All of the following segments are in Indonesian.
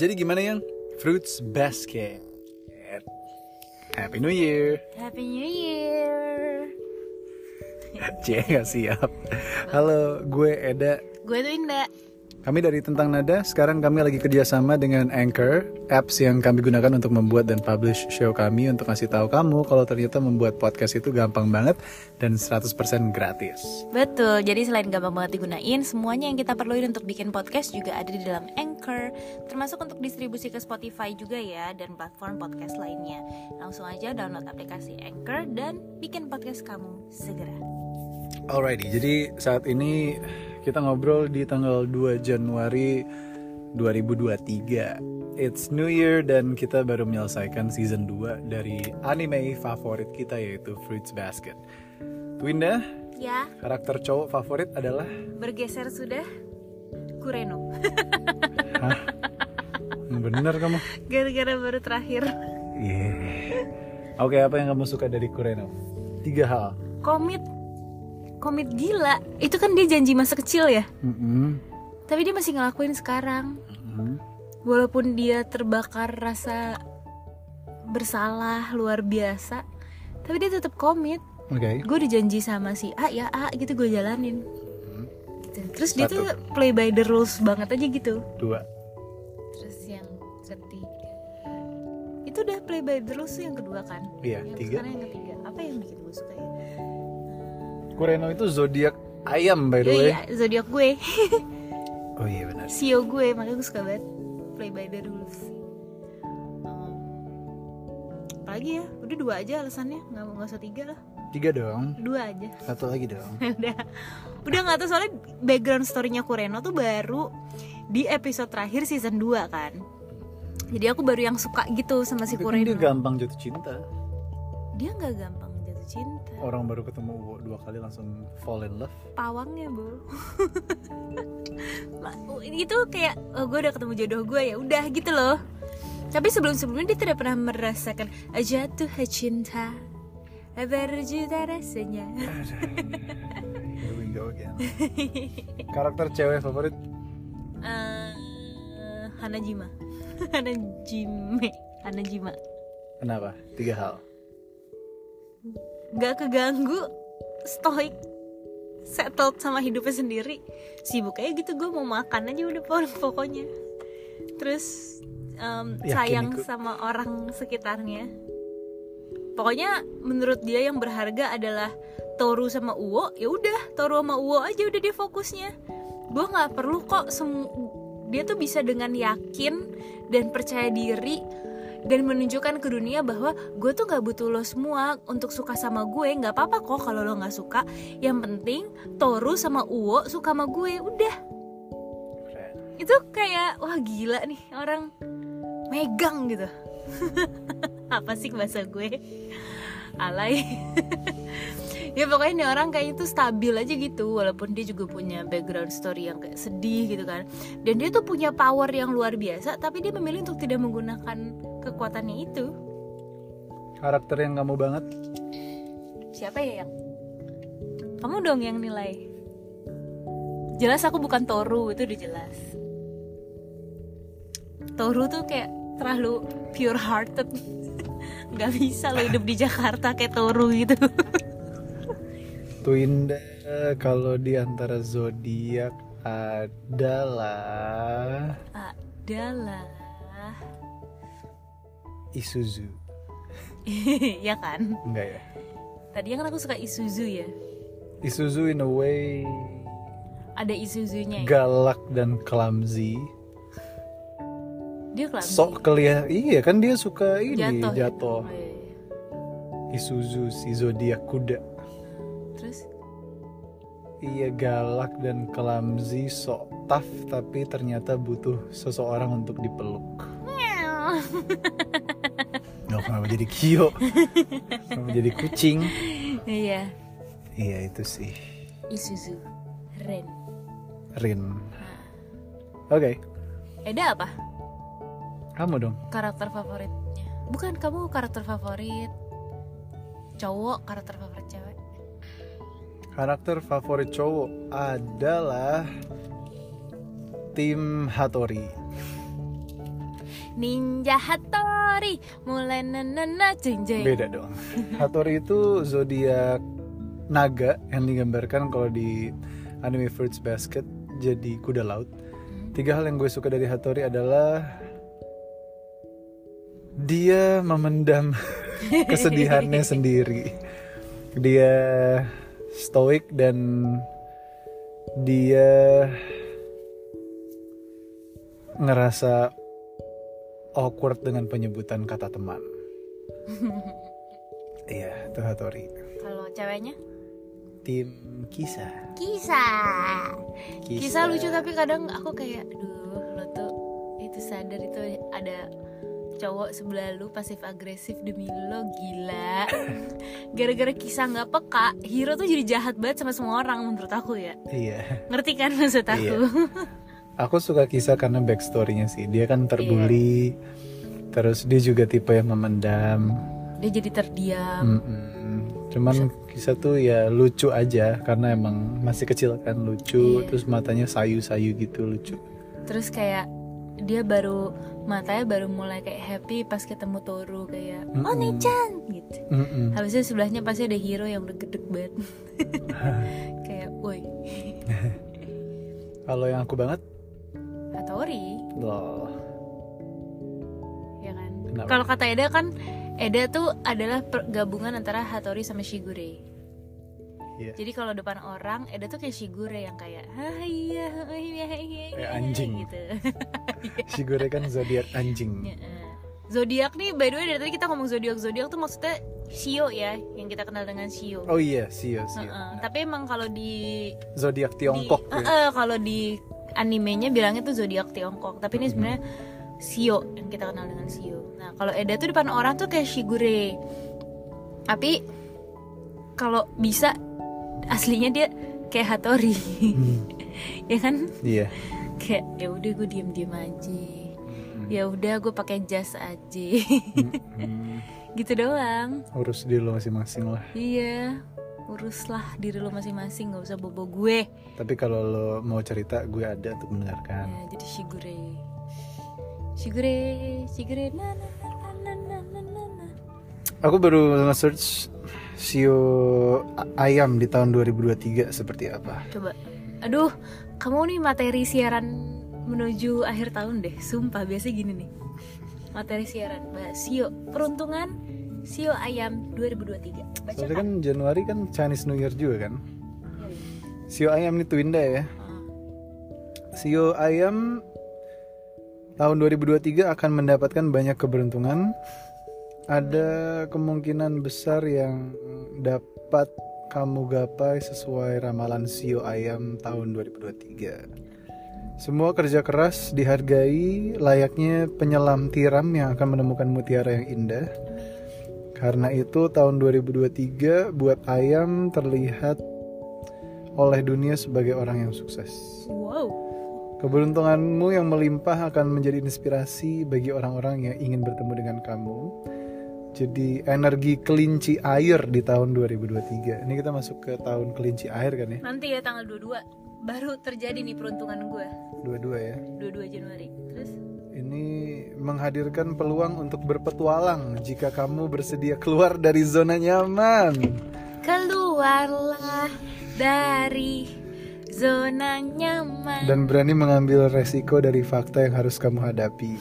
Jadi gimana yang Fruits Basket? Happy New Year. Happy New Year. Cie gak siap. Halo, gue Eda. Gue tuh Indah. Kami dari Tentang Nada. Sekarang kami lagi kerjasama dengan Anchor, apps yang kami gunakan untuk membuat dan publish show kami untuk ngasih tahu kamu kalau ternyata membuat podcast itu gampang banget dan 100% gratis. Betul, jadi selain gampang banget digunain, semuanya yang kita perluin untuk bikin podcast juga ada di dalam Anchor, termasuk untuk distribusi ke Spotify juga ya, dan platform podcast lainnya. Langsung aja download aplikasi Anchor dan bikin podcast kamu segera. Alrighty, jadi saat ini kita ngobrol di tanggal 2 Januari 2023. It's New Year dan kita baru menyelesaikan season 2 dari anime favorit kita yaitu Fruits Basket. Twinda, Ya, karakter cowok favorit adalah bergeser sudah Kureno. Hah? Bener kamu? Gara-gara baru terakhir. Yeah. Oke, apa yang kamu suka dari Kureno? Tiga hal. Komit komit gila. Itu kan dia janji masa kecil ya. Mm-mm. Tapi dia masih ngelakuin sekarang. Mm-mm. walaupun dia terbakar rasa bersalah luar biasa tapi dia tetap komit Oke. gue udah janji sama si A ya A gitu gue jalanin gitu. terus dia Satu. tuh play by the rules banget aja gitu Dua. terus yang ketiga itu udah play by the rules yang kedua kan Iya, yang tiga. sekarang yang ketiga apa yang bikin gue suka ya Kureno itu zodiak ayam by the Oh way. iya zodiak gue Oh iya benar. Sio gue makanya gue suka banget play by the rules Um, apalagi ya udah dua aja alasannya nggak nggak usah tiga lah Tiga dong. dua aja Satu lagi dong. udah udah nggak tahu soalnya background storynya Kureno tuh baru di episode terakhir season 2 kan jadi aku baru yang suka gitu sama si Tapi kan dia Kureno gampang jatuh cinta. dia nggak gampang jatuh cinta Orang baru ketemu dua kali langsung fall in love. pawangnya bu Ma- itu kayak oh, gue udah ketemu jodoh gue ya udah gitu loh tapi sebelum sebelumnya dia tidak pernah merasakan jatuh cinta berjuta rasanya Here we go again. Karakter cewek favorit? Eh, Hanajima Hanajime Hanajima Kenapa? Tiga hal. nggak keganggu stoik settled sama hidupnya sendiri sibuk aja gitu gue mau makan aja udah pokok- pokoknya terus Yakin sayang sama orang sekitarnya pokoknya menurut dia yang berharga adalah Toru sama Uwo ya udah Toru sama Uwo aja udah dia fokusnya. Gue nggak perlu kok semu dia tuh bisa dengan yakin dan percaya diri dan menunjukkan ke dunia bahwa gue tuh nggak butuh lo semua untuk suka sama gue. Nggak apa-apa kok kalau lo nggak suka. Yang penting Toru sama Uwo suka sama gue udah. Itu kayak wah gila nih orang megang gitu apa sih bahasa gue? Alay. Ya pokoknya nih orang kayak itu stabil aja gitu walaupun dia juga punya background story yang kayak sedih gitu kan. Dan dia tuh punya power yang luar biasa tapi dia memilih untuk tidak menggunakan kekuatannya itu. Karakter yang kamu banget? siapa ya yang? Kamu dong yang nilai. Jelas aku bukan Toru itu udah jelas. Toru tuh kayak terlalu pure hearted nggak bisa lo hidup di Jakarta kayak Toru gitu Twinda kalau di antara zodiak adalah adalah Isuzu. ya kan Enggak ya? tadi kan aku suka Isuzu ya Isuzu in a way ada Isuzunya ya galak dan clumsy. Dia clumsy Sok kelihatan iya kan dia suka ini jatuh jatuh. Oh, iya, iya. Isuzu si zodiak kuda. terus Iya galak dan clumsy, sok tough tapi ternyata butuh seseorang untuk dipeluk. Nggak kenapa jadi kio, kenapa jadi kucing? iya Iya itu sih, Isuzu Ren Rin. Oke, Eda apa kamu dong. karakter favoritnya bukan kamu karakter favorit cowok karakter favorit cewek Karakter favorit cowok adalah tim Hattori. Ninja Hattori Mulai nanana jeng jeng Beda dong. Hattori itu zodiak naga yang digambarkan kalau di anime Fruits Basket jadi kuda laut. Tiga hal yang gue suka dari Hattori adalah dia memendam kesedihannya sendiri. Dia stoik dan dia ngerasa awkward dengan penyebutan kata teman. Iya, itu Hattori. Kalau ceweknya? Tim kisah. Kisah Kisah lucu tapi kadang aku kayak Aduh lo tuh itu sadar itu ada cowok sebelah lu pasif agresif demi lo gila gara-gara kisah nggak peka hero tuh jadi jahat banget sama semua orang menurut aku ya Iya. ngerti kan maksud aku Aku suka kisah karena backstorynya sih. Dia kan terbully, terus dia juga tipe yang memendam. dia jadi terdiam Mm-mm. Cuman kisah tuh ya lucu aja karena emang masih kecil kan lucu, Iya. terus matanya sayu-sayu gitu lucu. terus kayak dia baru matanya baru mulai kayak happy pas ketemu Toru kayak oh Mm-mm. Nichan gitu. Mm-mm. habisnya sebelahnya pasti ada hero yang udah gede banget. Kayak woi. Kalau yang aku banget, Hattori loh, ya kan? Kalau kata Eda kan Eda tuh adalah gabungan antara Hattori sama Shigure Iya. jadi kalau depan orang Eda tuh kayak Shigure yang kayak iya iya iya iya," anjing. gitu Shigure kan zodiak anjing. Zodiak nih by the way dari tadi kita ngomong zodiak zodiak tuh maksudnya Shio ya yang kita kenal dengan Shio Oh iya, sio sio. Heeh. tapi emang kalau di Zodiak di Tiongkok. eh, ya. eh, kalau di animenya bilangnya tuh zodiak Tiongkok tapi ini sebenarnya Shio yang kita kenal dengan Shio nah kalau Eda tuh depan orang tuh kayak Shigure tapi kalau bisa aslinya dia kayak Hatori hmm. ya kan? Iya. Kayak ya udah gue diem diem aja. Hmm. ya udah gue pakai jas aja. Hmm. gitu doang. Urus diri lo masing-masing lah. Iya. Uruslah diri lo masing-masing nggak usah bobo gue. Tapi kalau lo mau cerita gue ada untuk mendengarkan. Ya, jadi shigure. Shigure shigure na na na na na na. Aku baru nge-search Sio ayam di tahun 2023 seperti apa. coba aduh kamu nih materi siaran menuju akhir tahun deh sumpah biasa gini nih materi siaran bahas Sio peruntungan Sio ayam 2023 baca Soalnya kan Januari kan Chinese New Year juga kan. Sio ayam nih Twinda ya. Ah. Sio ayam tahun 2023 akan mendapatkan banyak keberuntungan. Ada kemungkinan besar yang dapat kamu gapai sesuai ramalan Sio ayam tahun 2023. Semua kerja keras dihargai layaknya penyelam tiram yang akan menemukan mutiara yang indah. Karena itu tahun 2023 buat ayam terlihat oleh dunia sebagai orang yang sukses. wow Keberuntunganmu yang melimpah akan menjadi inspirasi bagi orang-orang yang ingin bertemu dengan kamu. Jadi energi kelinci air di tahun 2023. Ini kita masuk ke tahun kelinci air kan ya? nanti ya tanggal 22 baru terjadi nih peruntungan gue Dua-dua ya. 22 Januari terus Ini menghadirkan peluang untuk berpetualang jika kamu bersedia keluar dari zona nyaman. keluarlah dari zona nyaman dan berani mengambil resiko dari fakta yang harus kamu hadapi.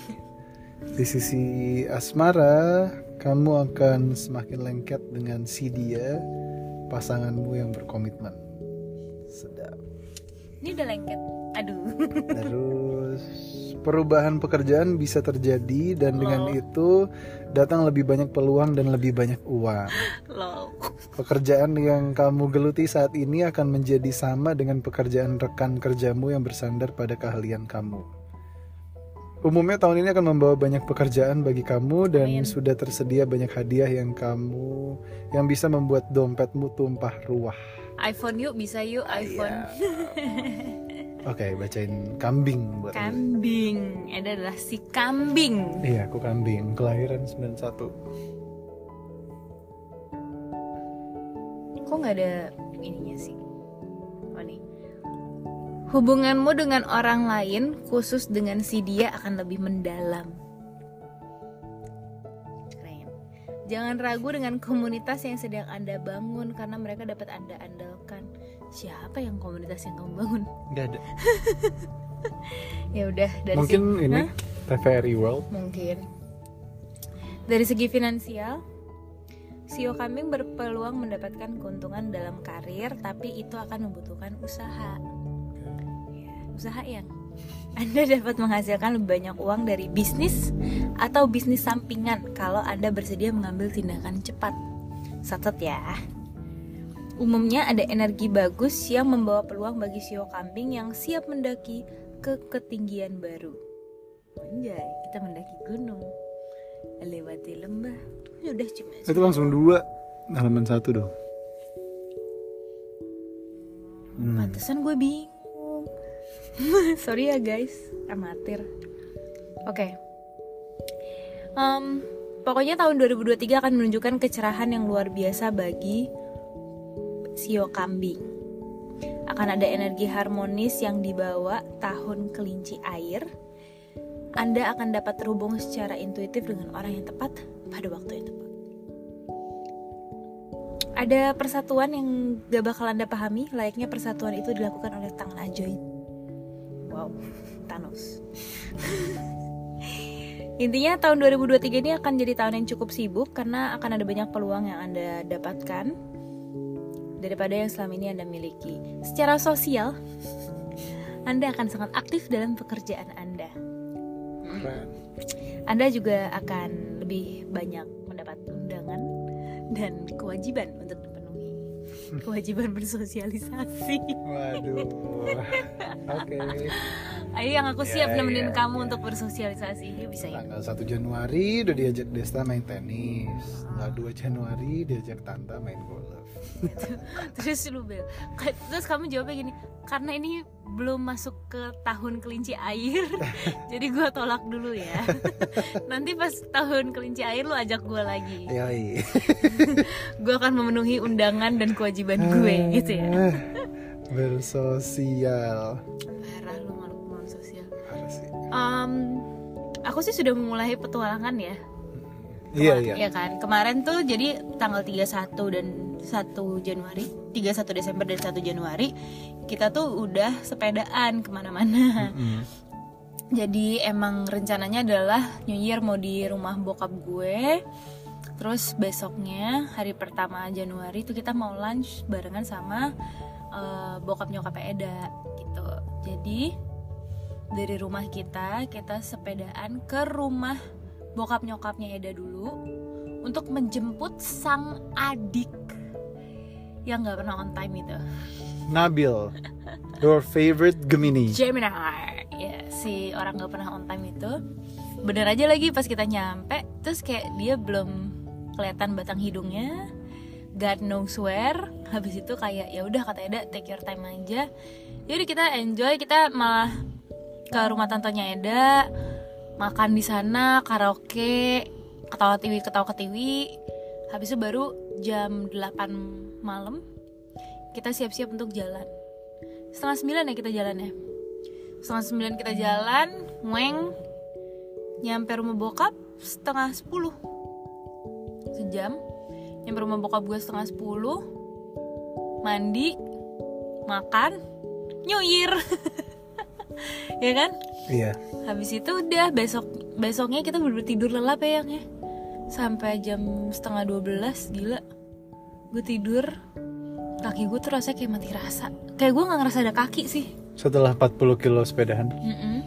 Di sisi asmara, kamu akan semakin lengket dengan si dia, pasanganmu yang berkomitmen. Sedap. ini udah lengket aduh Terus perubahan pekerjaan bisa terjadi dan dengan itu datang lebih banyak peluang dan lebih banyak uang. low Pekerjaan yang kamu geluti saat ini akan menjadi sama dengan pekerjaan rekan kerjamu yang bersandar pada keahlian kamu. Umumnya tahun ini akan membawa banyak pekerjaan bagi kamu dan Amin. sudah tersedia banyak hadiah yang kamu yang bisa membuat dompetmu tumpah ruah. iPhone yuk bisa yuk iPhone. Oke, bacain kambing buat kambing. Ada adalah si kambing. Iya, aku kambing, kelahiran 91. kok nggak ada ininya sih hubunganmu dengan orang lain khusus dengan si dia akan lebih mendalam Jangan ragu dengan komunitas yang sedang Anda bangun karena mereka dapat Anda andalkan. Siapa yang komunitas yang kamu bangun? Nggak ada. Ya udah dari Mungkin segi- ini? TVRI World. mungkin. Dari segi finansial, Sio kambing berpeluang mendapatkan keuntungan dalam karir, tapi itu akan membutuhkan usaha. Ya, usaha yang Anda dapat menghasilkan lebih banyak uang dari bisnis atau bisnis sampingan kalau Anda bersedia mengambil tindakan cepat. Catat ya. Umumnya ada energi bagus yang membawa peluang bagi sio kambing yang siap mendaki ke ketinggian baru. Anjay, kita mendaki gunung Lewati lembah Ya udah cuma Itu langsung dua halaman satu dong. Hmm. Pantesan gue bingung Sorry ya guys. Amatir. Oke. Em, Pokoknya tahun 2023 akan menunjukkan kecerahan yang luar biasa bagi Sio kambing. Akan ada energi harmonis yang dibawa tahun kelinci air. Anda akan dapat terhubung secara intuitif dengan orang yang tepat pada waktu yang tepat. Ada persatuan yang gak bakal anda pahami. Layaknya persatuan itu dilakukan oleh tangan ajaib wow Thanos intinya tahun 2023 ini akan jadi tahun yang cukup sibuk karena akan ada banyak peluang yang anda dapatkan daripada yang selama ini anda miliki secara sosial anda akan sangat aktif dalam pekerjaan anda Keren. anda juga akan lebih banyak mendapat undangan dan kewajiban untuk. Kewajiban bersosialisasi. Waduh. Oke. Ayo yang aku siap Ya, nemenin ya, kamu ya. untuk bersosialisasi. Ya bisa ya. Tanggal 1 Januari udah diajak Desta main tenis. Tanggal 2 Januari diajak Tanta main golf. Terus lu bel. Terus kamu jawabnya gini, karena ini belum masuk ke tahun kelinci air, jadi gua tolak dulu ya. Nanti pas tahun kelinci air lu ajak gua lagi. Yoi. Gua akan memenuhi undangan dan kewajiban gue gitu ya. Ah, Bersosial. Em, aku sih sudah memulai petualangan ya. Iya, iya. Iya kan. Kemarin tuh jadi tanggal 31 dan 1 Januari, 31 Desember dan 1 Januari kita tuh udah sepedaan ke mana-mana. Mm. Jadi emang rencananya adalah New Year mau di rumah bokap gue. Terus besoknya hari pertama Januari itu kita mau lunch barengan sama eh, bokap nyokap Eda gitu. Jadi dari rumah kita kita sepedaan ke rumah bokap nyokapnya Eda dulu untuk menjemput sang adik yang nggak pernah on time itu. Nabil. Your favorite Gemini. Gemini ya si orang nggak pernah on time itu bener aja lagi pas kita nyampe terus kayak dia belum kelihatan batang hidungnya God knows where habis itu kayak ya udah kata Eda take your time aja jadi kita enjoy kita malah ke rumah tantenya Eda makan di sana karaoke ketawa tiwi ketawa ketiwi habis itu baru jam 8 malam kita siap-siap untuk jalan. Setengah sembilan ya kita jalannya. Setengah sembilan kita jalan weng nyampe rumah bokap setengah sepuluh. Sejam nyampe rumah bokap gue setengah sepuluh. Mandi makan nyuyir ya kan Iya. habis itu udah besok besoknya kita bener tidur lelap ya yang ya sampai jam setengah 12 gila gue tidur kaki gue tuh rasanya kayak mati rasa kayak gue nggak ngerasa ada kaki sih Setelah 40 kilo sepedahan. Mm-mm.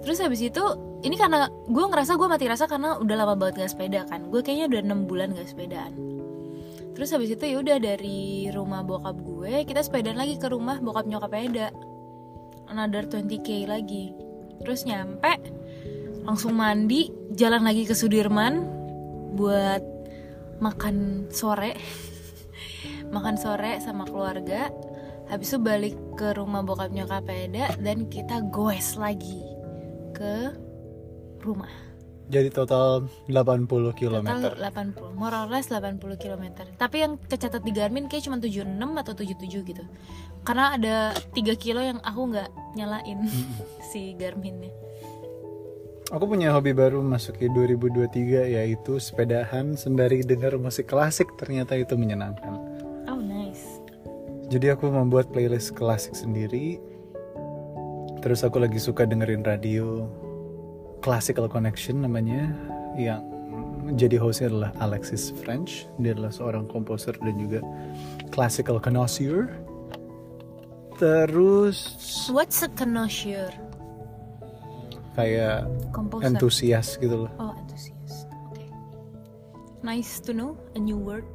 Terus habis itu ini karena gue ngerasa gue mati rasa karena udah lama banget gak sepeda kan. Gue kayaknya udah enam bulan gak sepedaan. Terus habis itu ya udah dari rumah bokap gue kita sepedaan lagi ke rumah bokap nyokap Eda. Another 20k lagi. Terus nyampe langsung mandi, jalan lagi ke Sudirman buat makan sore. makan sore sama keluarga. Habis itu balik ke rumah bokap nyokap Eda dan kita goes lagi ke rumah. Jadi total 80 km. Total 80, more or less 80 km. Tapi yang kecatat di Garmin kayak cuma 76 atau 77 gitu. Karena ada 3 kilo yang aku nggak nyalain si Garminnya. Aku punya hobi baru masuki 2023 yaitu sepedahan sembari dengar musik klasik ternyata itu menyenangkan. Oh nice. Jadi aku membuat playlist klasik sendiri. Terus aku lagi suka dengerin radio Classical Connection namanya yang jadi hostnya adalah Alexis French. Dia adalah seorang komposer dan juga classical connoisseur. Terus What's a connoisseur? kayak Composer. entusias gitu loh. Oh antusias. Oke. Nice to know a new word.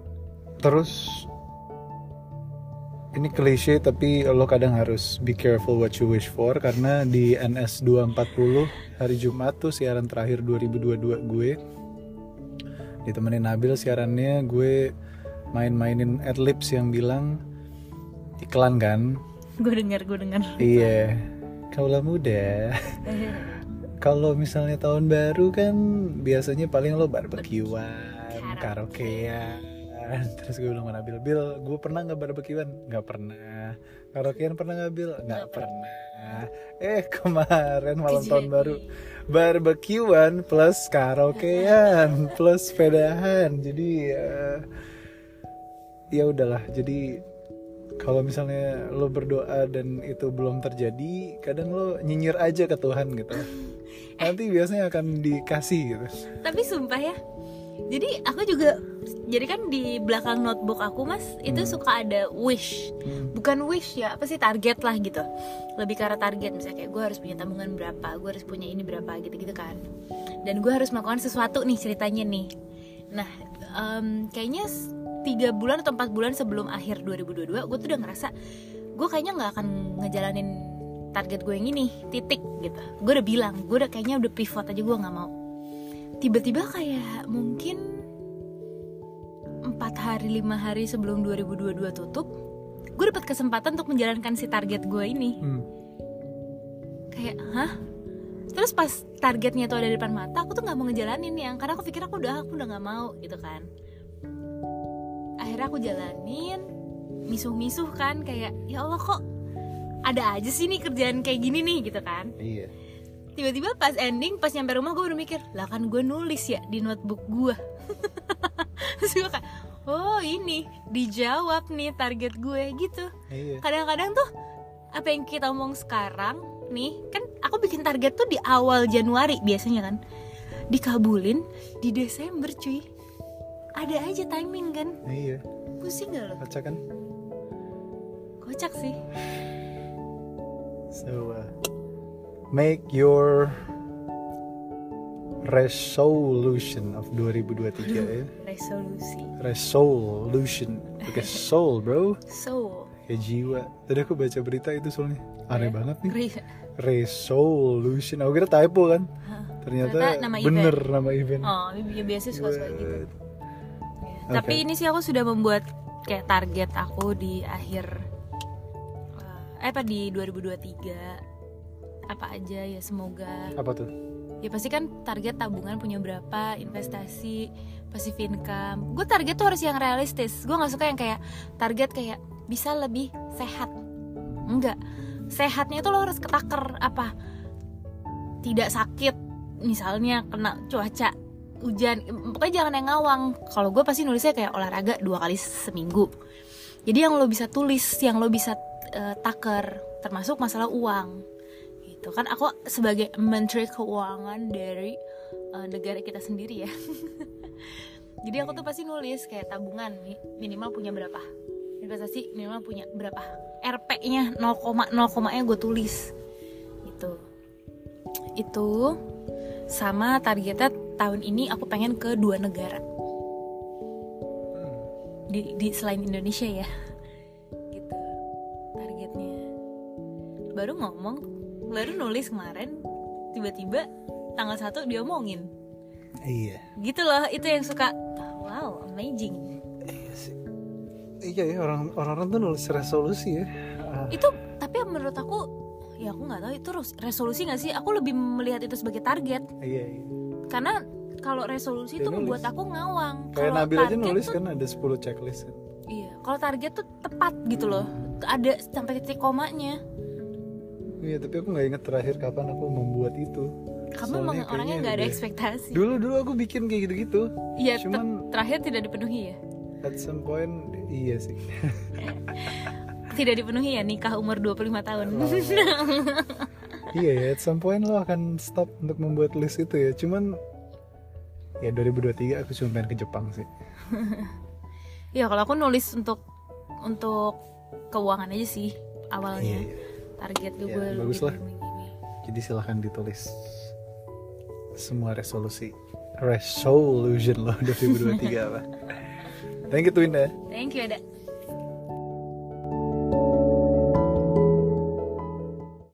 Terus ini klise tapi lo kadang harus be careful what you wish for karena di NS 240 hari Jumat tuh siaran terakhir 2022 gue ditemenin Nabil siarannya gue main-mainin adlibs yang bilang iklan kan? Gue dengar, gue dengar. iya. Kaulah muda. Kalau misalnya tahun baru kan biasanya paling lo barbekyuan karaokean terus gue bilang sama Nabil Bil gue pernah nggak barbekyuan nggak pernah. Karaokean pernah nggak Bil? Nggak pernah. eh kemarin malam tahun baru barbekyuan plus karaokean plus sepedahan. Jadi eh, ya udahlah. Jadi kalau misalnya lo berdoa dan itu belum terjadi kadang lo nyinyir aja ke Tuhan gitu. Nanti biasanya akan dikasih gitu. Tapi sumpah ya. Jadi aku juga jadi kan di belakang notebook aku Mas, itu suka ada wish. Hmm. Bukan wish ya, apa sih target lah gitu. Lebih ke arah target misalnya kayak gue harus punya tabungan berapa, gue harus punya ini berapa gitu-gitu kan. Dan gue harus melakukan sesuatu nih ceritanya nih. Nah, em, kayaknya tiga bulan atau empat bulan sebelum akhir 2022 gue tuh udah ngerasa gue kayaknya nggak akan ngejalanin target gue yang ini titik gitu gue udah bilang gue udah kayaknya udah pivot aja gue nggak mau tiba-tiba kayak mungkin empat hari lima hari sebelum 2022 tutup gue dapat kesempatan untuk menjalankan si target gue ini. Hmm. kayak hah? Terus pas targetnya tuh ada di depan mata aku tuh nggak mau ngejalanin yang karena aku pikir aku udah aku udah nggak mau gitu kan. Akhirnya aku jalanin misuh-misuh kan kayak ya Allah kok ada aja sih nih kerjaan kayak gini nih gitu kan. Iya tiba-tiba pas ending pas nyampe rumah gue baru mikir lah kan gue nulis ya di notebook gue terus gue kayak oh ini dijawab nih target gue gitu. Iya. Kadang-kadang tuh apa yang kita omong sekarang nih kan aku bikin target tuh di awal Januari biasanya kan. Dikabulin di Desember cuy. Ada aja timing kan? Iya. Pusing gak lo? Baca kan? Kocak sih. So uh, make your resolution of 2023 ya resolusi. Resolution. Pakai soul bro. So kayak jiwa. Tadi aku baca berita itu soalnya. Aneh Ya. banget nih. Re- resolution. Aku kira typo kan? Ternyata, Ternyata nama bener nama event. Oh ya biasa suka-suka gitu. Buat- Ya, Tapi Oke. ini sih aku sudah membuat kayak target aku di akhir eh apa di 2023 apa aja ya semoga. Apa tuh? Ya pasti kan target tabungan punya berapa investasi passive income. Gue target tuh harus yang realistis. Gue nggak suka yang kayak target kayak bisa lebih sehat. Enggak. Sehatnya tuh lo harus ketaker. Apa? Tidak sakit. Misalnya kena cuaca hujan. Pokoknya jangan yang ngawang. Kalau gue pasti nulisnya kayak olahraga dua kali seminggu. Jadi yang lo bisa tulis yang lo bisa eh, taker termasuk masalah uang gitu. Kan aku sebagai menteri keuangan dari eh, negara kita sendiri ya. Jadi aku tuh pasti nulis kayak tabungan mi- minimal punya berapa. Investasi minimal punya berapa. RP-nya 0, 0, nya gue tulis. Gitu. Itu sama targetnya tahun ini aku pengen ke dua negara. Di, di selain Indonesia ya. Gitu targetnya. Baru ngomong baru nulis kemarin tiba-tiba tanggal satu dia omongin iya. Gitu loh itu yang suka wow amazing. Iya sih. Iya ya orang orang tuh nulis resolusi ya. Ah, itu tapi menurut aku ya aku nggak tahu itu res- resolusi nggak sih? Aku lebih melihat itu sebagai target. Iya, iya. karena kalau resolusi Dia itu nulis. membuat aku ngawang. Kayak Kalau Nabil aja nulis tuh- kan ada 10 checklist kan. Iya kalau target tuh tepat gitu loh. Ada sampai titik komanya Iya, tapi aku nggak inget terakhir kapan aku membuat itu. kamu Soalnya emang orangnya nggak ada ekspektasi Dulu dulu aku bikin kayak gitu-gitu. Iya, Cuman terakhir tidak dipenuhi ya at some point iya sih. tidak dipenuhi ya nikah umur 25 tahun iya ya, at some point lo akan stop untuk membuat list itu ya. Cuman ya 2023 aku cuma pengen ke Jepang sih. ya kalau aku nulis untuk untuk keuangan aja sih awalnya Iya, iya. Target gue Ya, bagus lah. Jadi silahkan ditulis semua resolusi resolution lo 2023 apa. Thank you Twinda. thank you ada